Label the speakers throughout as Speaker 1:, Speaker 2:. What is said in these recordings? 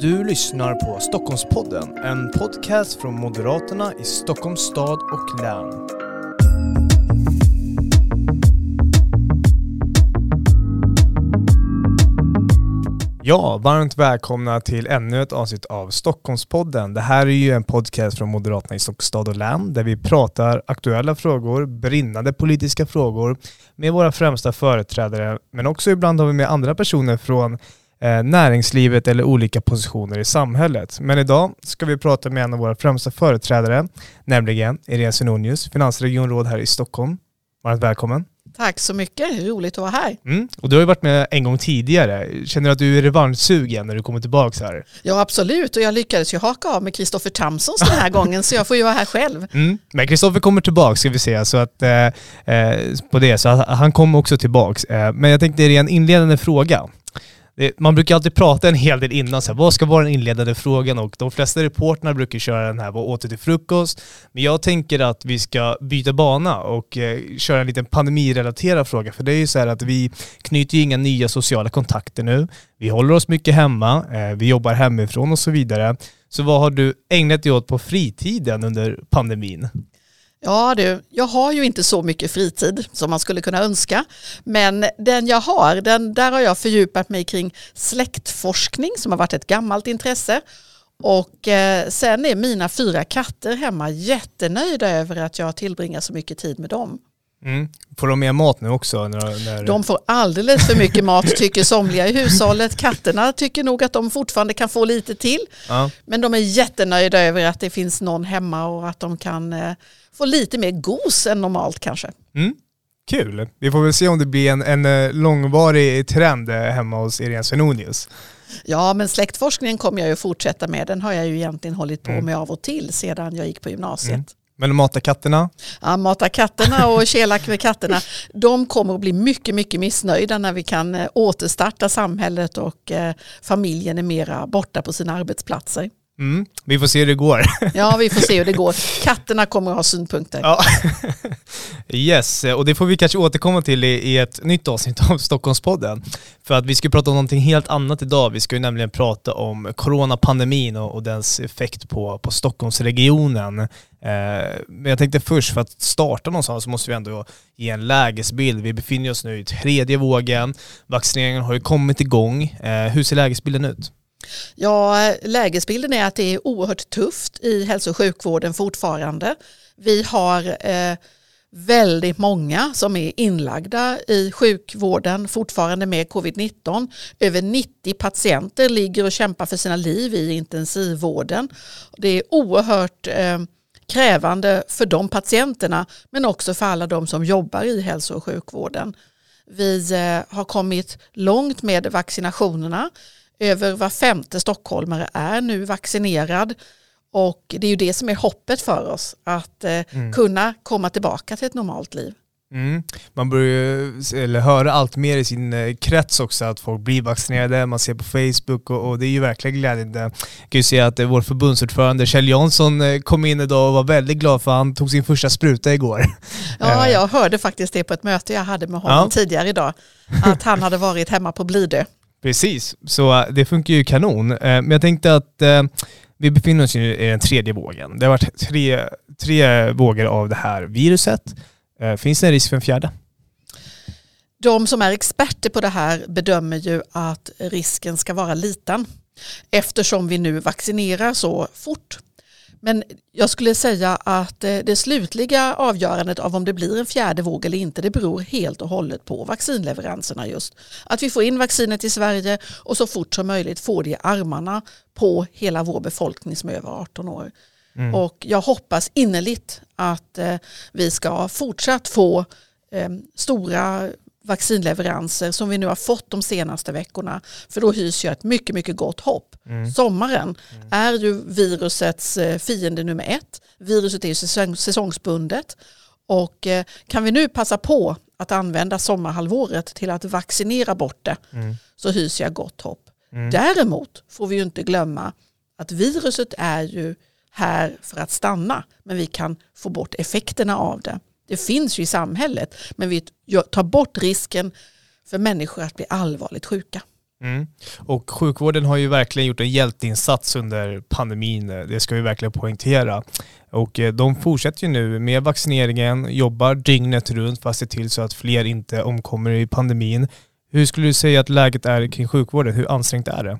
Speaker 1: Du lyssnar på Stockholmspodden, en podcast från Moderaterna i Stockholms stad och län. Ja, varmt välkomna till ännu ett avsnitt av Stockholmspodden. Det här är ju en podcast från Moderaterna i Stockholms stad och län där vi pratar aktuella frågor, brinnande politiska frågor med våra främsta företrädare, men också ibland har vi med andra personer från näringslivet eller olika positioner i samhället. Men idag ska vi prata med en av våra främsta företrädare, nämligen Irene Svenonius, finansregionråd här i Stockholm. Varmt välkommen.
Speaker 2: Tack så mycket, roligt att vara här.
Speaker 1: Mm. Och du har ju varit med en gång tidigare. Känner du att du är revanschsugen när du kommer tillbaka här?
Speaker 2: Ja absolut, och jag lyckades ju haka av med Kristoffer Tamsons den här gången så jag får ju vara här själv.
Speaker 1: Mm. Men Kristoffer kommer tillbaka ska vi se, så att, eh, eh på det, så han kommer också tillbaka. Eh, men jag tänkte det är en inledande fråga man brukar alltid prata en hel del innan, så här, vad ska vara den inledande frågan? Och de flesta reporterna brukar köra den här, vad åt du till frukost? Men jag tänker att vi ska byta bana och eh, köra en liten pandemirelaterad fråga. För det är ju så här att vi knyter ju inga nya sociala kontakter nu. Vi håller oss mycket hemma, eh, vi jobbar hemifrån och så vidare. Så vad har du ägnat dig åt på fritiden under pandemin?
Speaker 2: Ja du, jag har ju inte så mycket fritid som man skulle kunna önska. Men den jag har, den, där har jag fördjupat mig kring släktforskning som har varit ett gammalt intresse. Och eh, sen är mina fyra katter hemma jättenöjda över att jag tillbringar så mycket tid med dem.
Speaker 1: Mm. Får de mer mat nu också? När, när...
Speaker 2: De får alldeles för mycket mat tycker somliga i hushållet. Katterna tycker nog att de fortfarande kan få lite till. Ja. Men de är jättenöjda över att det finns någon hemma och att de kan eh, få lite mer gos än normalt kanske.
Speaker 1: Mm. Kul. Vi får väl se om det blir en, en eh, långvarig trend eh, hemma hos Irene Svenonius.
Speaker 2: Ja, men släktforskningen kommer jag ju fortsätta med. Den har jag ju egentligen hållit på mm. med av och till sedan jag gick på gymnasiet. Mm.
Speaker 1: Men mata katterna?
Speaker 2: Ja, mata katterna och kelak med katterna. De kommer att bli mycket, mycket missnöjda när vi kan eh, återstarta samhället och familjen är mera borta på sina arbetsplatser.
Speaker 1: Mm, vi får se hur det går.
Speaker 2: Ja, vi får se hur det går. Katterna kommer att ha synpunkter.
Speaker 1: Ja. Yes, och det får vi kanske återkomma till i, ett nytt avsnitt av Stockholmspodden. För att vi ska prata om någonting helt annat idag. Vi ska ju nämligen prata om coronapandemin och, och dens effekt på, på Stockholmsregionen. Eh, men jag tänkte först, för att starta någonstans så måste vi ändå ge en lägesbild. Vi befinner oss nu i tredje vågen. Vaccineringen har ju kommit igång. Eh, hur ser lägesbilden ut?
Speaker 2: Ja, lägesbilden är att det är oerhört tufft i hälso och sjukvården fortfarande. Vi har eh, väldigt många som är inlagda i sjukvården fortfarande med covid-19. Över 90 patienter ligger och kämpar för sina liv i intensivvården. Det är oerhört eh, krävande för de patienterna men också för alla de som jobbar i hälso och sjukvården. Vi eh, har kommit långt med vaccinationerna. Över var femte stockholmare är nu vaccinerad. Och det är ju det som är hoppet för oss, att eh, mm. kunna komma tillbaka till ett normalt liv.
Speaker 1: Mm. Man börjar eller höra allt mer i sin eh, krets också att folk blir vaccinerade, man ser på Facebook och, och det är ju verkligen glädjande. Jag kan ju se att eh, vår förbundsordförande Kjell Jansson eh, kom in idag och var väldigt glad för han tog sin första spruta igår.
Speaker 2: Ja, jag hörde faktiskt det på ett möte jag hade med honom ja. tidigare idag, att han hade varit hemma på Blidö.
Speaker 1: Precis, så äh, det funkar ju kanon. Äh, men jag tänkte att äh, vi befinner oss i den tredje vågen. Det har varit tre, tre vågor av det här viruset. Finns det en risk för en fjärde?
Speaker 2: De som är experter på det här bedömer ju att risken ska vara liten eftersom vi nu vaccinerar så fort. Men jag skulle säga att eh, det slutliga avgörandet av om det blir en fjärde våg eller inte det beror helt och hållet på vaccinleveranserna just. Att vi får in vaccinet i Sverige och så fort som möjligt får det i armarna på hela vår befolkning som är över 18 år. Mm. Och jag hoppas innerligt att eh, vi ska fortsatt få eh, stora vaccinleveranser som vi nu har fått de senaste veckorna. För då hyser jag ett mycket, mycket gott hopp. Mm. Sommaren mm. är ju virusets eh, fiende nummer ett. Viruset är ju säsong, säsongsbundet. Och eh, kan vi nu passa på att använda sommarhalvåret till att vaccinera bort det mm. så hyser jag gott hopp. Mm. Däremot får vi ju inte glömma att viruset är ju här för att stanna men vi kan få bort effekterna av det. Det finns ju i samhället men vi tar bort risken för människor att bli allvarligt sjuka.
Speaker 1: Mm. Och sjukvården har ju verkligen gjort en hjälteinsats under pandemin, det ska vi verkligen poängtera. Och eh, de fortsätter ju nu med vaccineringen, jobbar dygnet runt för att se till så att fler inte omkommer i pandemin. Hur skulle du säga att läget är kring sjukvården? Hur ansträngt är det?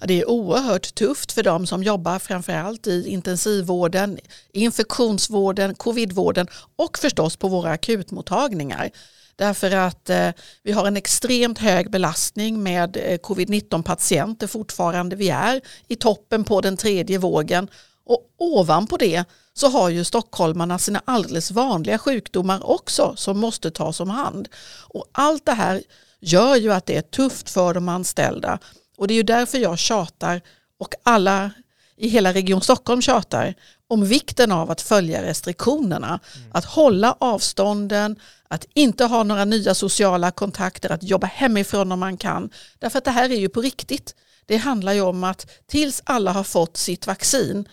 Speaker 2: Det är oerhört tufft för de som jobbar framförallt i intensivvården, infektionsvården, covidvården och förstås på våra akutmottagningar. Därför att eh, vi har en extremt hög belastning med eh, covid-19 patienter fortfarande. Vi är i toppen på den tredje vågen och ovanpå det så har ju stockholmarna sina alldeles vanliga sjukdomar också som måste tas om hand. Och allt det här gör ju att det är tufft för de anställda och det är ju därför jag tjatar och alla i hela Region Stockholm tjatar om vikten av att följa restriktionerna. Mm. Att hålla avstånden, att inte ha några nya sociala kontakter, att jobba hemifrån om man kan. Därför att det här är ju på riktigt. Det handlar ju om att tills alla har fått sitt vaccin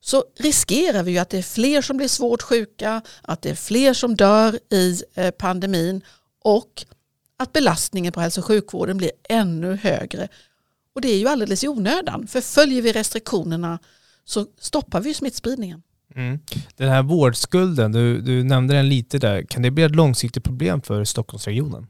Speaker 2: så riskerar vi ju att det är fler som blir svårt sjuka, att det är fler som dör i eh, pandemin och att belastningen på hälso och sjukvården blir ännu högre. Och det är ju alldeles i onödan, för följer vi restriktionerna så stoppar vi smittspridningen.
Speaker 1: Mm. Den här vårdskulden, du, du nämnde den lite där, kan det bli ett långsiktigt problem för Stockholmsregionen?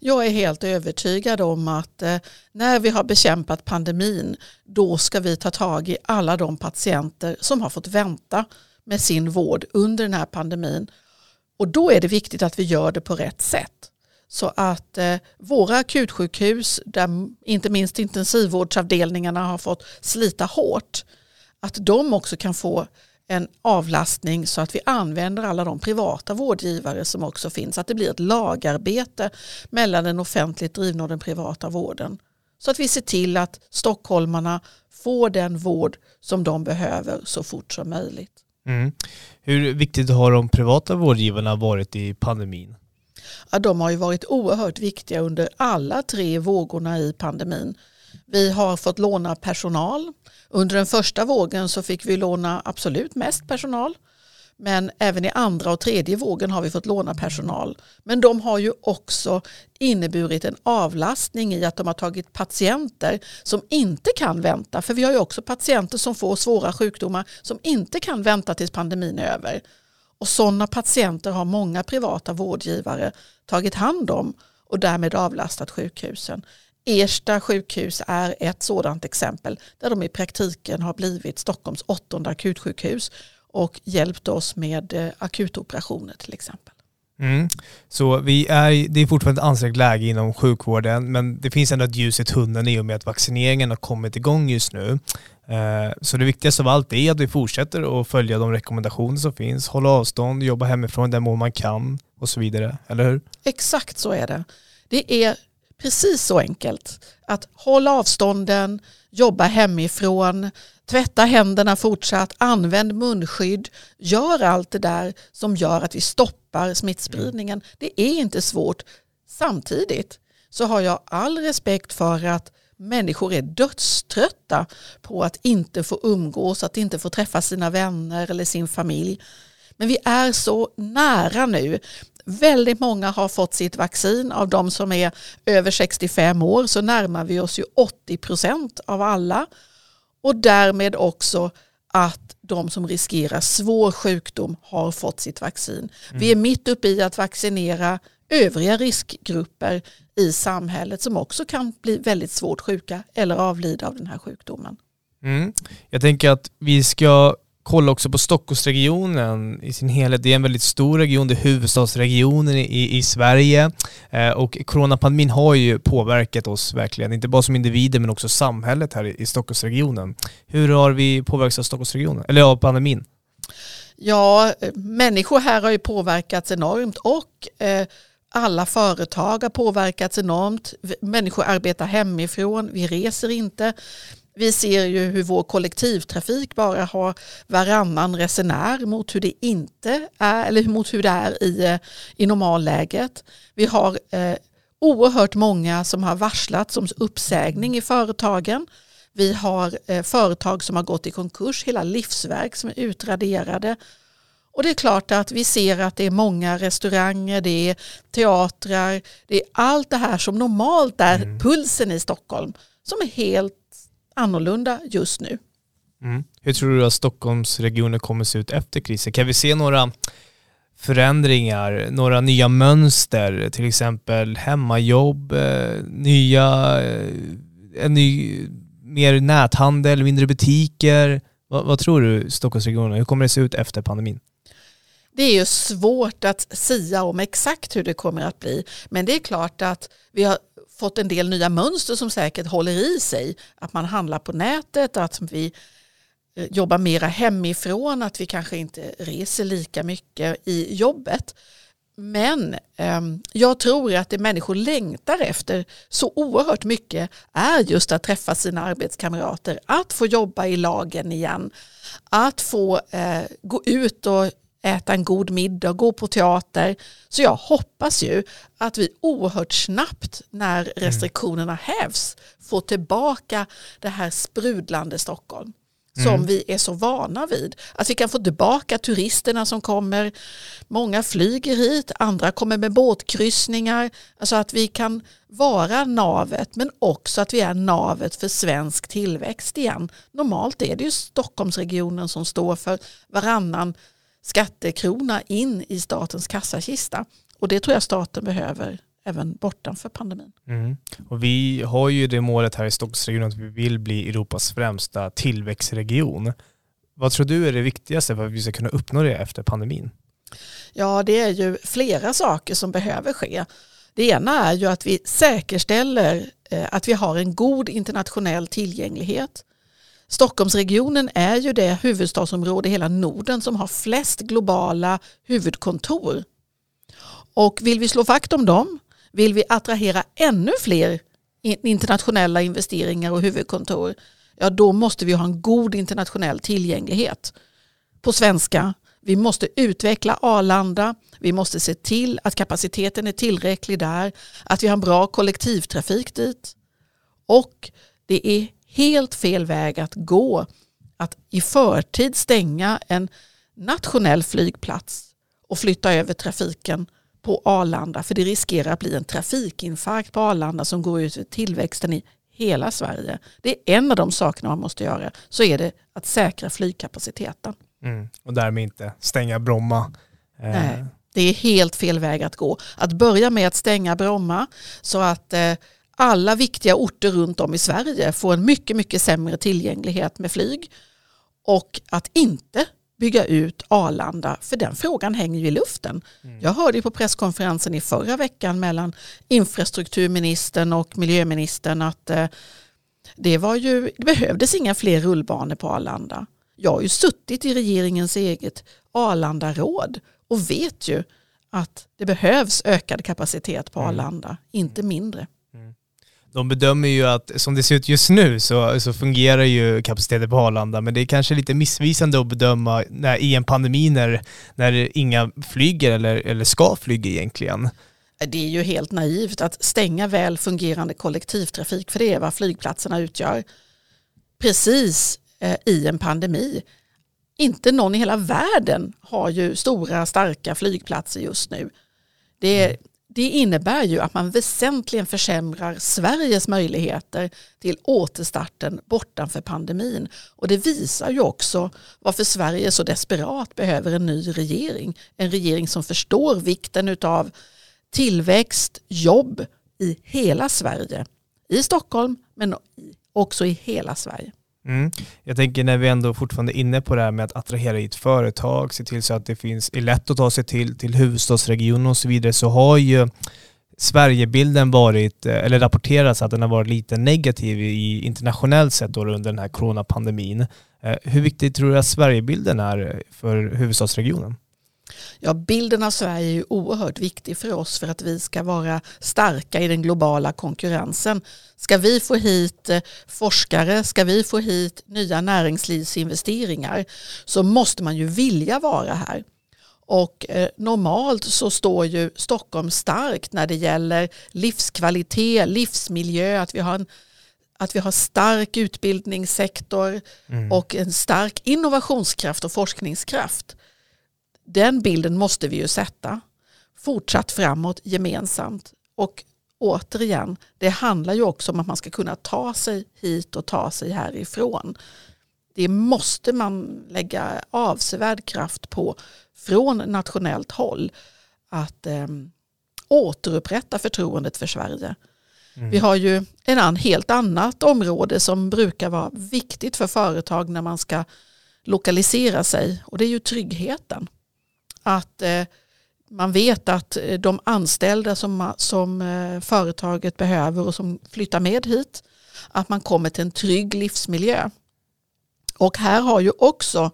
Speaker 2: Jag är helt övertygad om att eh, när vi har bekämpat pandemin då ska vi ta tag i alla de patienter som har fått vänta med sin vård under den här pandemin. Och då är det viktigt att vi gör det på rätt sätt. Så att eh, våra akutsjukhus, där inte minst intensivvårdsavdelningarna har fått slita hårt, att de också kan få en avlastning så att vi använder alla de privata vårdgivare som också finns. Att det blir ett lagarbete mellan den offentligt drivna och den privata vården. Så att vi ser till att stockholmarna får den vård som de behöver så fort som möjligt.
Speaker 1: Mm. Hur viktigt har de privata vårdgivarna varit i pandemin?
Speaker 2: Ja, de har ju varit oerhört viktiga under alla tre vågorna i pandemin. Vi har fått låna personal. Under den första vågen så fick vi låna absolut mest personal. Men även i andra och tredje vågen har vi fått låna personal. Men de har ju också inneburit en avlastning i att de har tagit patienter som inte kan vänta. För vi har ju också patienter som får svåra sjukdomar som inte kan vänta tills pandemin är över. Och sådana patienter har många privata vårdgivare tagit hand om och därmed avlastat sjukhusen. Ersta sjukhus är ett sådant exempel där de i praktiken har blivit Stockholms åttonde akutsjukhus och hjälpt oss med eh, akutoperationer till exempel.
Speaker 1: Mm. Så vi är, det är fortfarande ett ansträngt läge inom sjukvården men det finns ändå ett ljus i tunneln i och med att vaccineringen har kommit igång just nu. Eh, så det viktigaste av allt är att vi fortsätter att följa de rekommendationer som finns, hålla avstånd, jobba hemifrån den mån man kan och så vidare, eller hur?
Speaker 2: Exakt så är det. Det är precis så enkelt. Att hålla avstånden, jobba hemifrån, tvätta händerna fortsatt, använd munskydd, gör allt det där som gör att vi stoppar smittspridningen. Det är inte svårt. Samtidigt så har jag all respekt för att människor är dödströtta på att inte få umgås, att inte få träffa sina vänner eller sin familj. Men vi är så nära nu. Väldigt många har fått sitt vaccin. Av de som är över 65 år så närmar vi oss ju 80 procent av alla. Och därmed också att de som riskerar svår sjukdom har fått sitt vaccin. Mm. Vi är mitt uppe i att vaccinera övriga riskgrupper i samhället som också kan bli väldigt svårt sjuka eller avlida av den här sjukdomen.
Speaker 1: Mm. Jag tänker att vi ska kolla också på Stockholmsregionen i sin helhet. Det är en väldigt stor region, det är huvudstadsregionen i, i Sverige eh, och coronapandemin har ju påverkat oss verkligen, inte bara som individer men också samhället här i, i Stockholmsregionen. Hur har vi påverkats av Stockholmsregionen, eller av pandemin?
Speaker 2: Ja, människor här har ju påverkats enormt och eh, alla företag har påverkats enormt. Människor arbetar hemifrån, vi reser inte. Vi ser ju hur vår kollektivtrafik bara har varannan resenär mot hur det inte är eller mot hur det är i, eh, i normalläget. Vi har eh, oerhört många som har varslats om uppsägning i företagen. Vi har eh, företag som har gått i konkurs, hela livsverk som är utraderade. Och det är klart att vi ser att det är många restauranger, det är teatrar, det är allt det här som normalt är mm. pulsen i Stockholm som är helt annorlunda just nu.
Speaker 1: Mm. Hur tror du att Stockholmsregionen kommer se ut efter krisen? Kan vi se några förändringar, några nya mönster, till exempel hemmajobb, eh, nya, eh, en ny, mer näthandel, mindre butiker. Vad, vad tror du Stockholmsregionen, hur kommer det se ut efter pandemin?
Speaker 2: Det är ju svårt att sia om exakt hur det kommer att bli. Men det är klart att vi har fått en del nya mönster som säkert håller i sig. Att man handlar på nätet, att vi eh, jobbar mera hemifrån, att vi kanske inte reser lika mycket i jobbet. Men eh, jag tror att det människor längtar efter så oerhört mycket är just att träffa sina arbetskamrater, att få jobba i lagen igen, att få eh, gå ut och äta en god middag, gå på teater. Så jag hoppas ju att vi oerhört snabbt när mm. restriktionerna hävs får tillbaka det här sprudlande Stockholm som mm. vi är så vana vid. Att vi kan få tillbaka turisterna som kommer. Många flyger hit, andra kommer med båtkryssningar. Alltså att vi kan vara navet men också att vi är navet för svensk tillväxt igen. Normalt är det ju Stockholmsregionen som står för varannan skattekrona in i statens kassakista. Och det tror jag staten behöver även bortanför pandemin.
Speaker 1: Mm. Och vi har ju det målet här i Stockholmsregionen att vi vill bli Europas främsta tillväxtregion. Vad tror du är det viktigaste för att vi ska kunna uppnå det efter pandemin?
Speaker 2: Ja, det är ju flera saker som behöver ske. Det ena är ju att vi säkerställer eh, att vi har en god internationell tillgänglighet. Stockholmsregionen är ju det huvudstadsområde i hela Norden som har flest globala huvudkontor. Och vill vi slå vakt om dem, vill vi attrahera ännu fler internationella investeringar och huvudkontor, ja då måste vi ha en god internationell tillgänglighet. På svenska, vi måste utveckla Arlanda, vi måste se till att kapaciteten är tillräcklig där, att vi har en bra kollektivtrafik dit. Och det är helt fel väg att gå att i förtid stänga en nationell flygplats och flytta över trafiken på Arlanda för det riskerar att bli en trafikinfarkt på Arlanda som går ut över tillväxten i hela Sverige. Det är en av de sakerna man måste göra. Så är det att säkra flygkapaciteten.
Speaker 1: Mm. Och därmed inte stänga Bromma.
Speaker 2: Eh. Nej, det är helt fel väg att gå. Att börja med att stänga Bromma så att eh, alla viktiga orter runt om i Sverige får en mycket, mycket sämre tillgänglighet med flyg och att inte bygga ut Arlanda, för den frågan hänger ju i luften. Mm. Jag hörde på presskonferensen i förra veckan mellan infrastrukturministern och miljöministern att eh, det, var ju, det behövdes inga fler rullbanor på Arlanda. Jag har ju suttit i regeringens eget Arlanda-råd och vet ju att det behövs ökad kapacitet på mm. Arlanda, mm. inte mindre
Speaker 1: de bedömer ju att som det ser ut just nu så, så fungerar ju kapaciteten på Arlanda, men det är kanske lite missvisande att bedöma när, i en pandemi när, när inga flyger eller, eller ska flyga egentligen.
Speaker 2: Det är ju helt naivt att stänga väl fungerande kollektivtrafik, för det är vad flygplatserna utgör, precis eh, i en pandemi. Inte någon i hela världen har ju stora starka flygplatser just nu. Det är, mm. Det innebär ju att man väsentligen försämrar Sveriges möjligheter till återstarten bortanför pandemin. Och det visar ju också varför Sverige så desperat behöver en ny regering. En regering som förstår vikten av tillväxt, jobb i hela Sverige. I Stockholm men också i hela Sverige.
Speaker 1: Mm. Jag tänker när vi ändå fortfarande är inne på det här med att attrahera hit företag, se till så att det finns, är lätt att ta sig till, till huvudstadsregionen och så vidare, så har ju Sverigebilden varit, eh, eller rapporterats att den har varit lite negativ i internationellt sett då under den här coronapandemin. Eh, hur viktig tror du att Sverigebilden är för huvudstadsregionen?
Speaker 2: Ja, bilden av Sverige är ju oerhört viktig för oss för att vi ska vara starka i den globala konkurrensen. Ska vi få hit eh, forskare, ska vi få hit nya näringslivsinvesteringar så måste man ju vilja vara här. Och eh, normalt så står ju Stockholm starkt när det gäller livskvalitet, livsmiljö, att vi har en att vi har stark utbildningssektor mm. och en stark innovationskraft och forskningskraft Den bilden måste vi ju sätta. Fortsatt framåt gemensamt. Och återigen, det handlar ju också om att man ska kunna ta sig hit och ta sig härifrån. Det måste man lägga avsevärd kraft på från nationellt håll. Att eh, återupprätta förtroendet för Sverige. Mm. Vi har ju en an, helt annat område som brukar vara viktigt för företag när man ska lokalisera sig och det är ju tryggheten. Att eh, man vet att eh, de anställda som, som eh, företaget behöver och som flyttar med hit, att man kommer till en trygg livsmiljö. Och här har ju också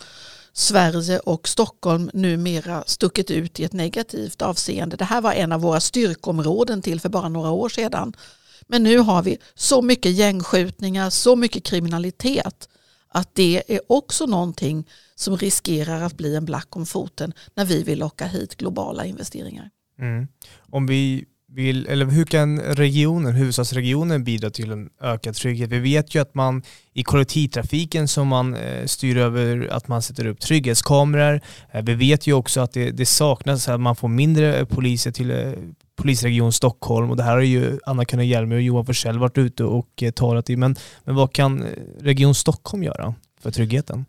Speaker 2: Sverige och Stockholm numera stuckit ut i ett negativt avseende. Det här var en av våra styrkområden till för bara några år sedan. Men nu har vi så mycket gängskjutningar, så mycket kriminalitet att det är också någonting som riskerar att bli en black om foten när vi vill locka hit globala investeringar.
Speaker 1: Mm. Om vi vill, eller hur kan regionen, huvudstadsregionen bidra till en ökad trygghet? Vi vet ju att man i kollektivtrafiken som man eh, styr över att man sätter upp trygghetskameror. Eh, vi vet ju också att det, det saknas, att man får mindre poliser till eh, polisregion Stockholm och det här har ju Anna-Karin Hjelmer och Johan Forssell varit ute och eh, talat i. Men, men vad kan eh, Region Stockholm göra för tryggheten?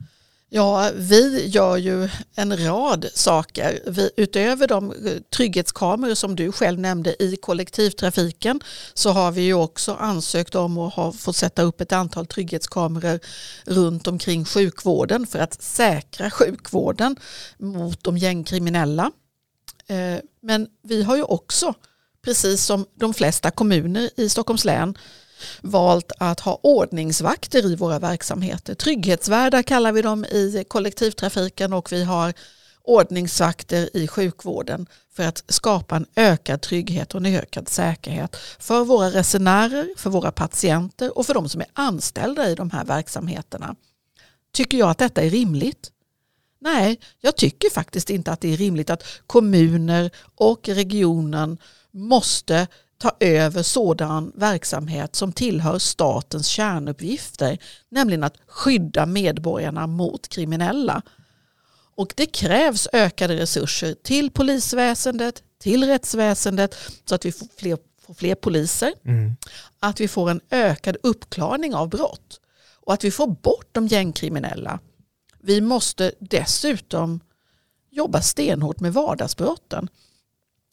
Speaker 2: Ja, vi gör ju en rad saker. Vi, utöver de eh, trygghetskameror som du själv nämnde i kollektivtrafiken så har vi ju också ansökt om att få fått sätta upp ett antal trygghetskameror runt omkring sjukvården för att säkra sjukvården mot de gängkriminella. Eh, men vi har ju också, precis som de flesta kommuner i Stockholms län, valt att ha ordningsvakter i våra verksamheter. Trygghetsvärdar kallar vi dem i kollektivtrafiken och vi har ordningsvakter i sjukvården för att skapa en ökad trygghet och en ökad säkerhet för våra resenärer, för våra patienter och för de som är anställda i de här verksamheterna. Tycker jag att detta är rimligt? Nej, jag tycker faktiskt inte att det är rimligt att kommuner och regionen måste ta över sådan verksamhet som tillhör statens kärnuppgifter, nämligen att skydda medborgarna mot kriminella. Och det krävs ökade resurser till polisväsendet, till rättsväsendet så att vi får fler, får fler poliser, mm. att vi får en ökad uppklarning av brott och att vi får bort de gängkriminella. Vi måste dessutom jobba stenhårt med vardagsbrotten.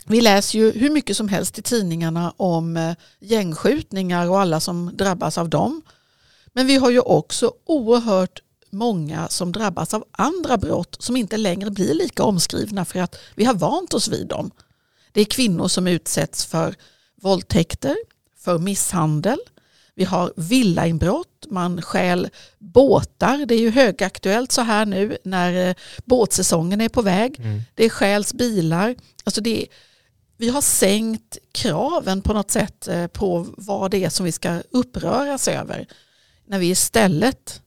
Speaker 2: Vi läser ju hur mycket som helst i tidningarna om eh, gängskjutningar och alla som drabbas av dem. Men vi har ju också oerhört många som drabbas av andra brott som inte längre blir lika omskrivna för att vi har vant oss vid dem. Det är kvinnor som utsätts för våldtäkter, för misshandel, vi har villainbrott, man stjäl båtar. Det är ju högaktuellt så här nu när eh, båtsäsongen är på väg. Mm. Det stjäls bilar. Alltså det, vi har sänkt kraven på något sätt eh, på vad det är som vi ska uppröras över. När vi istället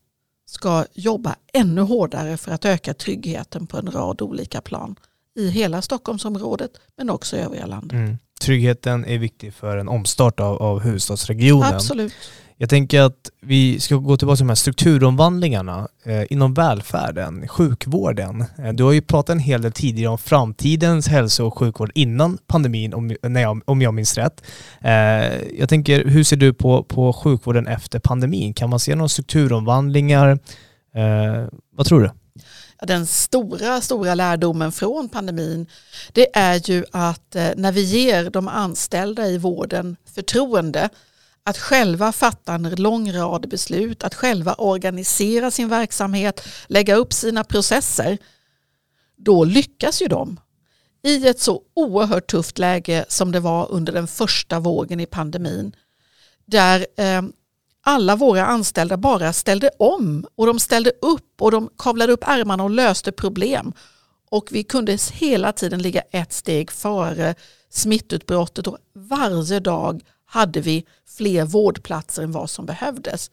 Speaker 2: ska jobba ännu hårdare för att öka tryggheten på en rad olika plan i hela Stockholmsområdet men också i övriga landet. Mm
Speaker 1: tryggheten är viktig för en omstart av, av huvudstadsregionen.
Speaker 2: Absolut.
Speaker 1: Jag tänker att vi ska gå tillbaka till de här strukturomvandlingarna eh, inom välfärden, sjukvården. Eh, du har ju pratat en hel del tidigare om framtidens hälso och sjukvård innan pandemin, om, nej, om, jag minns rätt. Eh, jag tänker, hur ser du på, på sjukvården efter pandemin? Kan man se några strukturomvandlingar? Eh, vad tror du?
Speaker 2: Den stora, stora lärdomen från pandemin det är ju att eh, när vi ger de anställda i vården förtroende att själva fatta en lång rad beslut, att själva organisera sin verksamhet, lägga upp sina processer, då lyckas ju de. I ett så oerhört tufft läge som det var under den första vågen i pandemin, där eh, alla våra anställda bara ställde om och de ställde upp och de kavlade upp ärmarna och löste problem. Och vi kunde hela tiden ligga ett steg före smittutbrottet och varje dag hade vi fler vårdplatser än vad som behövdes.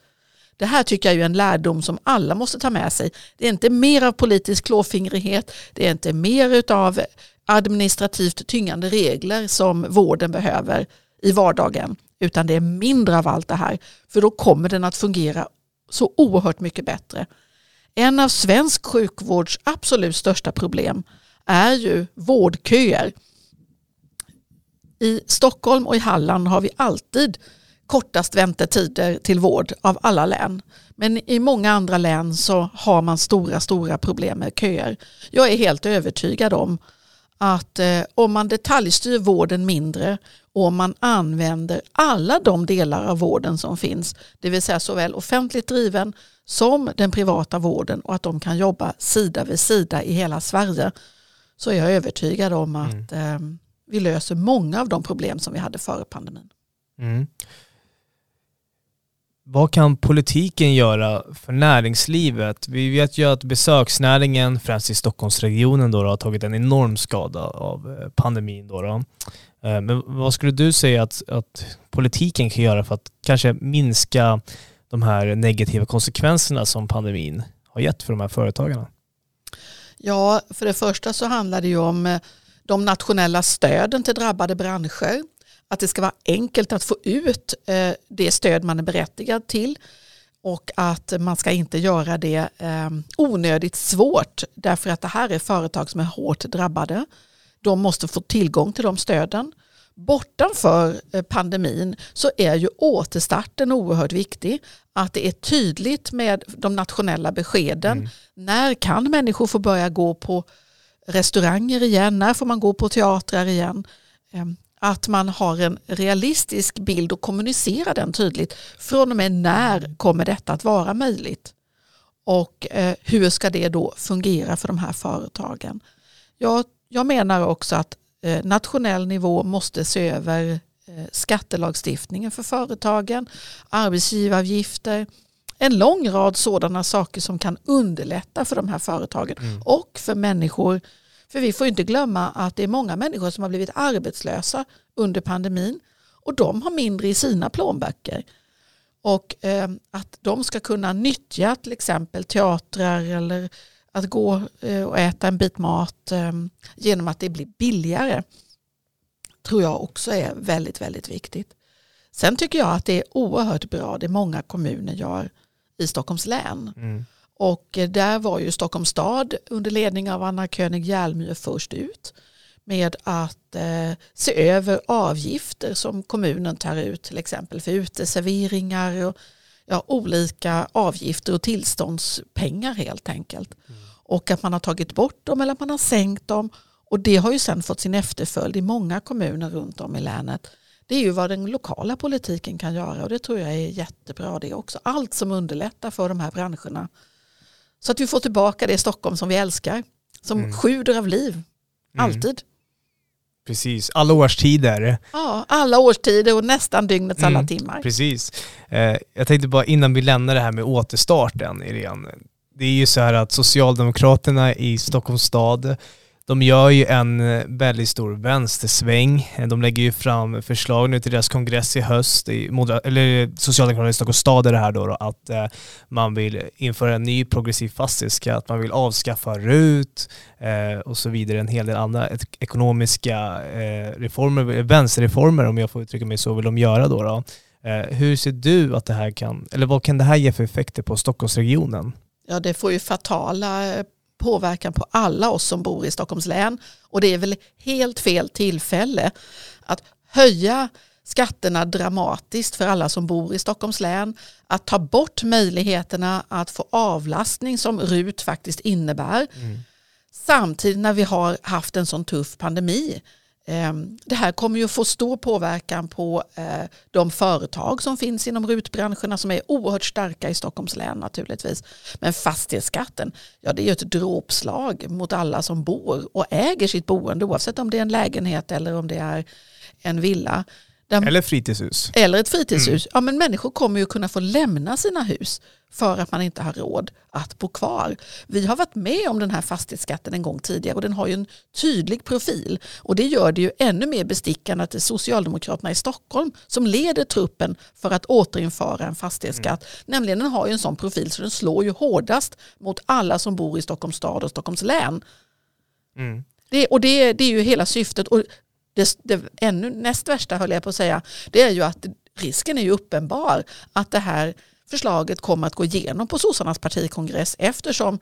Speaker 2: Det här tycker jag är en lärdom som alla måste ta med sig. Det är inte mer av politisk klåfingrighet, det är inte mer av administrativt tyngande regler som vården behöver i vardagen utan det är mindre av allt det här. För då kommer den att fungera så oerhört mycket bättre. En av svensk sjukvårds absolut största problem är ju vårdköer. I Stockholm och i Halland har vi alltid kortast väntetider till vård av alla län. Men i många andra län så har man stora, stora problem med köer. Jag är helt övertygad om att eh, om man detaljstyr vården mindre och om man använder alla de delar av vården som finns, det vill säga såväl offentligt driven som den privata vården och att de kan jobba sida vid sida i hela Sverige, så är jag övertygad om att mm. eh, vi löser många av de problem som vi hade före pandemin. Mm.
Speaker 1: Vad kan politiken göra för näringslivet? Vi vet ju att besöksnäringen, främst i Stockholmsregionen, då, har tagit en enorm skada av eh, pandemin. Då, då. Eh, men vad skulle du säga att, att politiken kan göra för att kanske minska de här negativa konsekvenserna som pandemin har gett för de här företagarna?
Speaker 2: Ja, för det första så handlar det ju om eh, de nationella stöden till drabbade branscher att det ska vara enkelt att få ut eh, det stöd man är berättigad till och att man ska inte göra det eh, onödigt svårt därför att det här är företag som är hårt drabbade. De måste få tillgång till de stöden. Bortanför eh, pandemin så är ju återstarten oerhört viktig. Att det är tydligt med de nationella beskeden. Mm. När kan människor få börja gå på restauranger igen? När får man gå på teatrar igen? Att man har en realistisk bild och kommunicerar den tydligt. Från och med när kommer detta att vara möjligt? Och eh, hur ska det då fungera för de här företagen? Jag, jag menar också att eh, nationell nivå måste se över eh, skattelagstiftningen för företagen, arbetsgivaravgifter, en lång rad sådana saker som kan underlätta för de här företagen mm. och för människor för vi får inte glömma att det är många människor som har blivit arbetslösa under pandemin och de har mindre i sina plånböcker. Och eh, att de ska kunna nyttja till exempel teatrar eller att gå eh, och äta en bit mat eh, genom att det blir billigare tror jag också är väldigt, väldigt viktigt. Sen tycker jag att det är oerhört bra det många kommuner gör i Stockholms län. Mm. Och eh, där var ju Stockholms stad under ledning av Anna König Hjelmyr först ut med att eh, se över avgifter som kommunen tar ut till exempel för uteserveringar och ja, olika avgifter och tillståndspengar helt enkelt. Mm. Och att man har tagit bort dem eller att man har sänkt dem. Och det har ju sen fått sin efterföljd i många kommuner runt om i länet. Det är ju vad den lokala politiken kan göra och det tror jag är jättebra det också. Allt som underlättar för de här branscherna så att vi får tillbaka det Stockholm som vi älskar. Som mm. sjuder av liv. Mm. Alltid. Mm.
Speaker 1: Precis, alla årstider.
Speaker 2: Ja, alla årstider och nästan dygnets mm, alla timmar.
Speaker 1: Precis. Eh, jag tänkte bara innan vi lämnar det här med återstarten, Irene. Det är ju så här att Socialdemokraterna i Stockholms stad de gör ju en eh, väldigt stor vänstersväng. Eh, de lägger ju fram förslag nu till deras kongress i höst, i eller eh, Socialdemokraterna i Stockholms stad är det här då, då att eh, man vill införa en ny progressiv fastighetsskatt, man vill avskaffa RUT eh, och så vidare, en hel del andra ekonomiska eh, reformer, vänsterreformer om jag får uttrycka mig så, vill de göra då. då. Eh, hur ser du att det här kan, eller vad kan det här ge för effekter på Stockholmsregionen?
Speaker 2: Ja, det får ju fatala påverkan på alla oss som bor i Stockholms län. Och det är väl helt fel tillfälle att höja skatterna dramatiskt för alla som bor i Stockholms län. Att ta bort möjligheterna att få avlastning som RUT faktiskt innebär. Mm. Samtidigt när vi har haft en sån tuff pandemi det här kommer ju att få stor påverkan på eh, de företag som finns inom rutbranscherna som är oerhört starka i Stockholms län naturligtvis. Men fastighetsskatten, ja det är ju ett dråpslag mot alla som bor och äger sitt boende oavsett om det är en lägenhet eller om det är en villa.
Speaker 1: Där, eller fritidshus.
Speaker 2: Eller ett fritidshus. Mm. Ja, men människor kommer ju kunna få lämna sina hus för att man inte har råd att bo kvar. Vi har varit med om den här fastighetsskatten en gång tidigare och den har ju en tydlig profil. Och det gör det ju ännu mer bestickande att det är Socialdemokraterna i Stockholm som leder truppen för att återinföra en fastighetsskatt. Mm. Nämligen den har ju en sån profil så den slår ju hårdast mot alla som bor i Stockholms stad och Stockholms län. Mm. Det, och det, det är ju hela syftet. Och det, det ännu näst värsta höll jag på att säga, det är ju att risken är ju uppenbar att det här förslaget kommer att gå igenom på sossarnas partikongress eftersom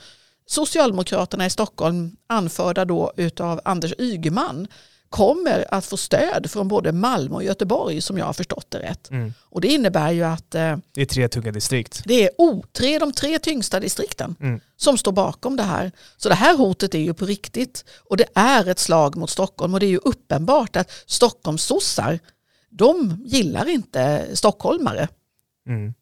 Speaker 2: Socialdemokraterna i Stockholm, anförda då utav Anders Ygeman, kommer att få stöd från både Malmö och Göteborg som jag har förstått det rätt.
Speaker 1: Mm.
Speaker 2: Och det innebär ju att eh,
Speaker 1: Det är tre tunga distrikt.
Speaker 2: det är o, tre, de tre tyngsta distrikten
Speaker 1: Mm.
Speaker 2: som står bakom det här. Så det här hotet är ju på riktigt och det är ett slag mot Stockholm och det är ju uppenbart att Stockholmssossar de gillar inte stockholmare.
Speaker 1: Mm.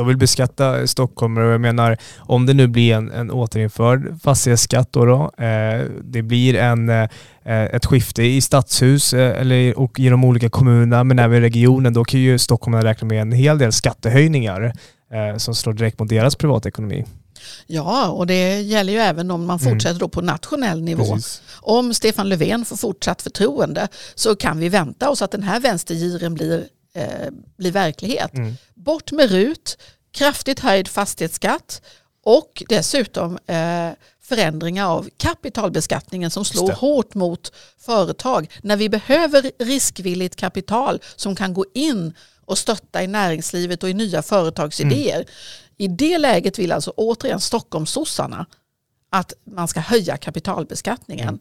Speaker 1: De vill beskatta stockholmare och jag menar om det nu blir en, en återinförd fastighetsskatt då, då eh, det blir en, eh, ett skifte i stadshus eh, eller, och i de olika kommunerna men även i regionen då kan ju stockholmarna räkna med en hel del skattehöjningar eh, som slår direkt mot deras privatekonomi.
Speaker 2: Ja, och det gäller ju även om man
Speaker 1: Mm.
Speaker 2: fortsätter då på nationell nivå.
Speaker 1: Precis.
Speaker 2: Om Stefan Löfven får fortsatt förtroende så kan vi vänta oss att den här vänstergiren blir, eh, blir verklighet.
Speaker 1: Mm.
Speaker 2: Bort med RUT, kraftigt höjd fastighetsskatt och dessutom eh, förändringar av kapitalbeskattningen som slår hårt mot företag. När vi behöver riskvilligt kapital som kan gå in och stötta i näringslivet och i nya företagsidéer. I det läget vill alltså återigen Stockholmssossarna att man ska höja kapitalbeskattningen.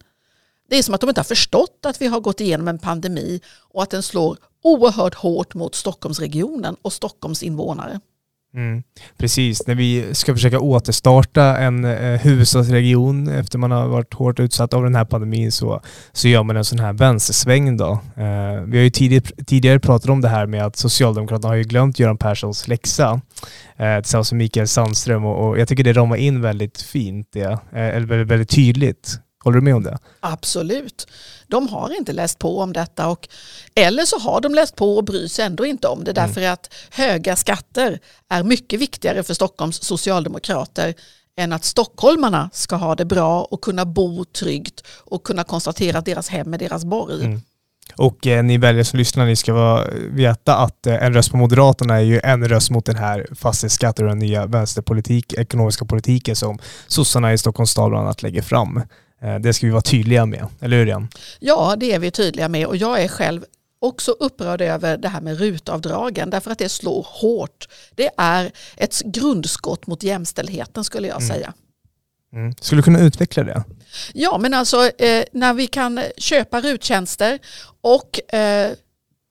Speaker 2: Det är som att de inte har förstått att vi har gått igenom en pandemi och att den slår oerhört hårt mot Stockholmsregionen och Stockholms invånare.
Speaker 1: Mm, precis, när vi ska försöka återstarta en eh, huvudstadsregion efter man har varit hårt utsatt av den här pandemin så, så gör man en sån här vänstersväng då. Eh, vi har ju tidigare, tidigare pratat om det här med att Socialdemokraterna har ju glömt Göran Perssons läxa eh, tillsammans med Mikael Sandström och, och jag tycker det ramar in väldigt fint det, eh, eller väldigt, väldigt tydligt. Håller du med om det?
Speaker 2: Absolut. De har inte läst på om detta och, eller så har de läst på och bryr sig ändå inte om det därför att höga skatter är mycket viktigare för Stockholms socialdemokrater än att stockholmarna ska ha det bra och kunna bo tryggt och kunna konstatera att deras hem är deras borg.
Speaker 1: Mm. Och eh, ni väljare som lyssnar, ni ska vara, veta att eh, en röst på Moderaterna är ju en röst mot den här fastighetsskatten och den nya vänsterpolitik, ekonomiska politiken som sossarna i Stockholms stad bland annat lägger fram. Eh, det ska vi vara tydliga med, eller hur Jan?
Speaker 2: Ja, det är vi tydliga med och jag är själv också upprörd över det här med rutavdragen därför att det slår hårt. Det är ett grundskott mot jämställdheten skulle jag
Speaker 1: Mm.
Speaker 2: säga.
Speaker 1: Mm. Skulle du kunna utveckla det?
Speaker 2: Ja, men alltså eh, när vi kan köpa ruttjänster och eh,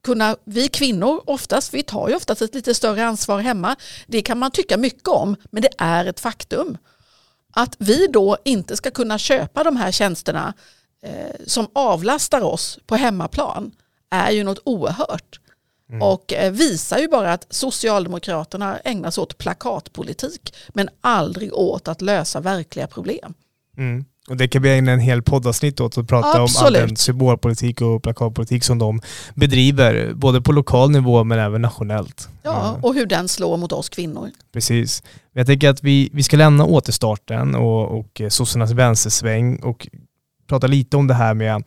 Speaker 2: kunna, vi kvinnor oftast, vi tar ju oftast ett lite större ansvar hemma. Det kan man tycka mycket om, men det är ett faktum. Att vi då inte ska kunna köpa de här tjänsterna eh, som avlastar oss på hemmaplan är ju något oerhört. Och eh, visar ju bara att Socialdemokraterna ägnar sig åt plakatpolitik men aldrig åt att lösa verkliga problem.
Speaker 1: Mm. Och det kan vi ägna en hel poddavsnitt åt att prata om all
Speaker 2: Absolut.
Speaker 1: den symbolpolitik och plakatpolitik som de bedriver, både på lokal nivå men även nationellt.
Speaker 2: Ja,
Speaker 1: Mm.
Speaker 2: och hur den slår mot oss kvinnor.
Speaker 1: Precis. Jag tänker att vi, vi ska lämna återstarten och, och eh, sossarnas vänstersväng och prata lite om det här med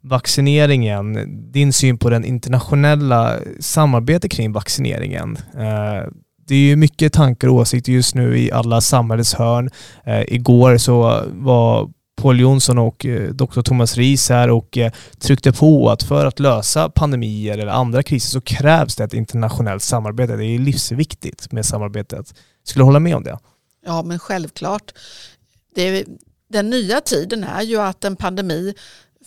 Speaker 1: vaccineringen. Din syn på den internationella samarbetet kring vaccineringen. Eh, det är ju mycket tankar och åsikter just nu i alla samhällets hörn. Eh, igår så var Paul Jonsson och eh, Dr. Thomas Ries här och eh, tryckte på att för att lösa pandemier eller andra kriser så krävs det ett internationellt samarbete. Det är livsviktigt med samarbetet. Skulle du hålla med om det?
Speaker 2: Ja, men självklart. Det, den nya tiden är ju att en pandemi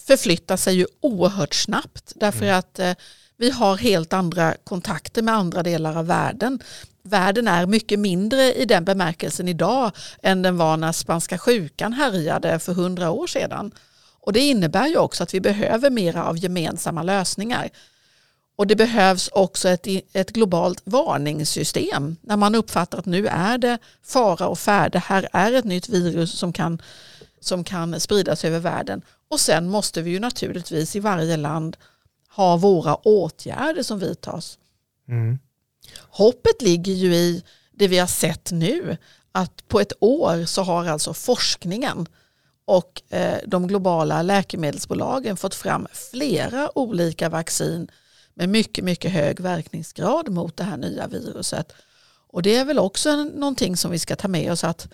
Speaker 2: förflyttar sig ju oerhört snabbt därför att eh, vi har helt andra kontakter med andra delar av världen. Världen är mycket mindre i den bemärkelsen idag än den var när spanska sjukan härjade för hundra år sedan. Och det innebär ju också att vi behöver mera av gemensamma lösningar. Och det behövs också ett, ett globalt varningssystem när man uppfattar att nu är det fara och färde. Här är ett nytt virus som kan, som kan spridas över världen. Och sen måste vi ju naturligtvis i varje land ha våra åtgärder som vidtas.
Speaker 1: Mm.
Speaker 2: Hoppet ligger ju i det vi har sett nu. Att på ett år så har alltså forskningen och eh, de globala läkemedelsbolagen fått fram flera olika vaccin med mycket, mycket hög verkningsgrad mot det här nya viruset. Och det är väl också någonting som vi ska ta med oss att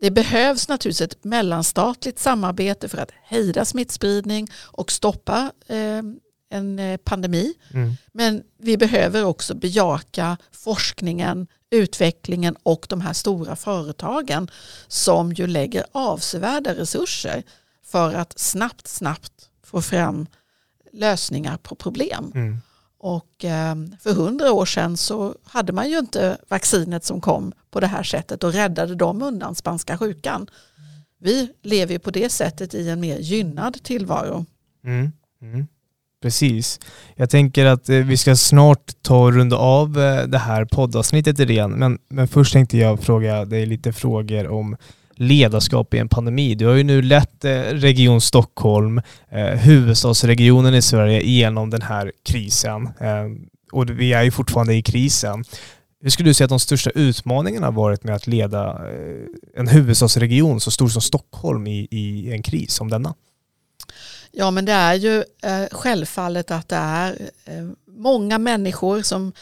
Speaker 2: det behövs naturligtvis ett mellanstatligt samarbete för att hejda smittspridning och stoppa eh, en eh, pandemi.
Speaker 1: Mm.
Speaker 2: Men vi behöver också bejaka forskningen, utvecklingen och de här stora företagen som ju lägger avsevärda resurser för att snabbt, snabbt få fram lösningar på problem.
Speaker 1: Mm.
Speaker 2: Och eh, för hundra år sedan så hade man ju inte vaccinet som kom på det här sättet och räddade dem undan spanska sjukan. Vi lever ju på det sättet i en mer gynnad tillvaro.
Speaker 1: Mm. Mm. Precis. Jag tänker att eh, vi ska snart ta och runda av eh, det här poddavsnittet igen. Men, men först tänkte jag fråga dig lite frågor om ledarskap i en pandemi. Du har ju nu lett eh, Region Stockholm, huvudstadsregionen i Sverige, genom den här krisen. Och vi är ju fortfarande i krisen. Hur skulle du säga att de största utmaningarna har varit med att leda en huvudstadsregion så stor som Stockholm i, i en kris som denna?
Speaker 2: Ja men det är ju eh, självfallet att det är eh, många människor som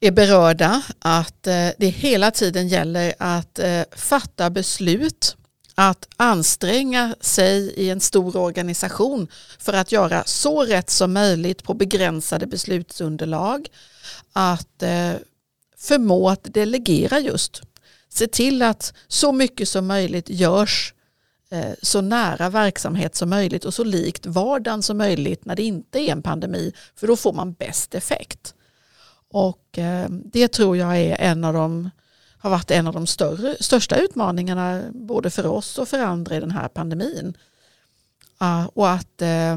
Speaker 2: är berörda. Att eh, det hela tiden gäller att eh, fatta beslut. Att anstränga sig i en stor organisation för att göra så rätt som möjligt på begränsade beslutsunderlag. Att eh, förmå att delegera just. Se till att så mycket som möjligt görs eh, Eh, så nära verksamhet som möjligt och så likt vardagen som möjligt när det inte är en pandemi. För då får man bäst effekt. Och eh, det tror jag är en av de, har varit en av de större, största utmaningarna både för oss och för andra i den här pandemin. Ah, och att eh,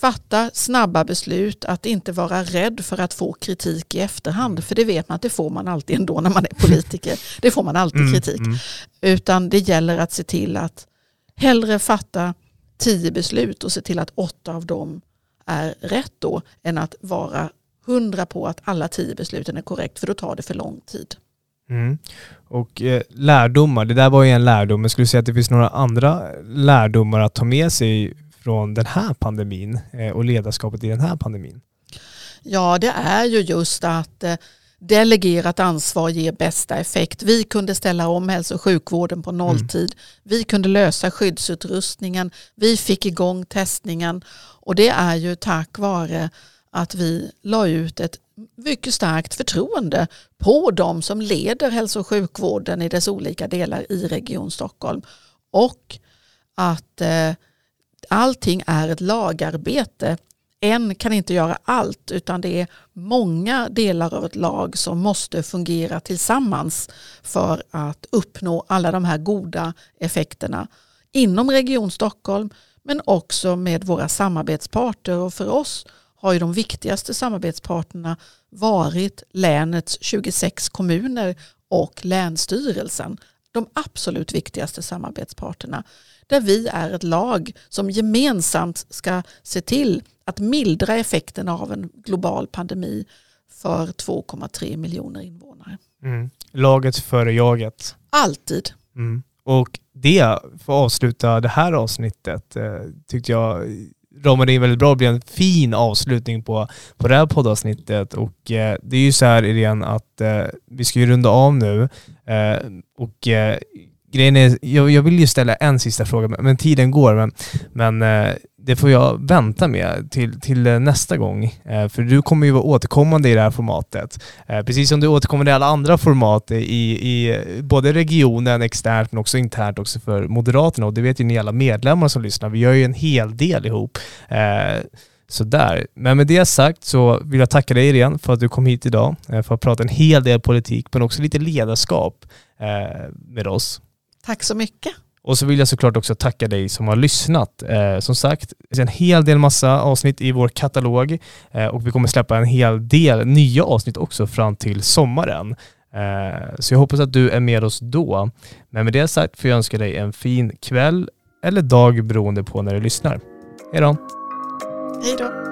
Speaker 2: fatta snabba beslut, att inte vara rädd för att få kritik i efterhand. För det vet man att det får man alltid ändå när man är politiker. Det får man alltid
Speaker 1: Mm,
Speaker 2: kritik.
Speaker 1: mm.
Speaker 2: Utan det gäller att se till att hellre fatta tio beslut och se till att åtta av dem är rätt då än att vara hundra på att alla tio besluten är korrekt för då tar det för lång tid.
Speaker 1: Mm. Och eh, lärdomar, det där var ju en lärdom, men skulle du säga att det finns några andra lärdomar att ta med sig från den här pandemin eh, och ledarskapet i den här pandemin?
Speaker 2: Ja, det är ju just att eh, delegerat ansvar ger bästa effekt. Vi kunde ställa om hälso och sjukvården på nolltid. Vi kunde lösa skyddsutrustningen. Vi fick igång testningen och det är ju tack vare att vi la ut ett mycket starkt förtroende på de som leder hälso och sjukvården i dess olika delar i Region Stockholm. Och att eh, allting är ett lagarbete. En kan inte göra allt utan det är många delar av ett lag som måste fungera tillsammans för att uppnå alla de här goda effekterna inom Region Stockholm men också med våra samarbetsparter och för oss har ju de viktigaste samarbetspartnerna varit länets 26 kommuner och Länsstyrelsen. De absolut viktigaste samarbetsparterna. Där vi är ett lag som gemensamt ska se till att mildra effekten av en global pandemi för 2,3 miljoner invånare.
Speaker 1: Mm. Laget före jaget.
Speaker 2: Alltid.
Speaker 1: Mm. Och det, för att avsluta det här avsnittet, eh, tyckte jag ramade in väldigt bra. Det blev en fin avslutning på, på det här poddavsnittet. Och eh, det är ju så här Irene att eh, vi ska ju runda av nu. Eh, och eh, grejen är, jag, jag vill ju ställa en sista fråga, men, men tiden går. Men, men eh, det får jag vänta med till, till eh, nästa gång. Eh, för du kommer ju vara återkommande i det här formatet. Eh, precis som du återkommer i alla andra format i, i eh, både regionen externt men också internt också för Moderaterna. Och det vet ju ni alla medlemmar som lyssnar. Vi gör ju en hel del ihop. Eh, Sådär. Men med det sagt så vill jag tacka dig Irene för att du kom hit idag för att prata en hel del politik men också lite ledarskap med oss.
Speaker 2: Tack så mycket.
Speaker 1: Och så vill jag såklart också tacka dig som har lyssnat. Eh, som sagt, det är en hel del massa avsnitt i vår katalog eh, och vi kommer släppa en hel del nya avsnitt också fram till sommaren. Eh, så jag hoppas att du är med oss då. Men med det sagt får jag önska dig en fin kväll eller dag beroende på när du lyssnar. Hej då!
Speaker 2: Hej då.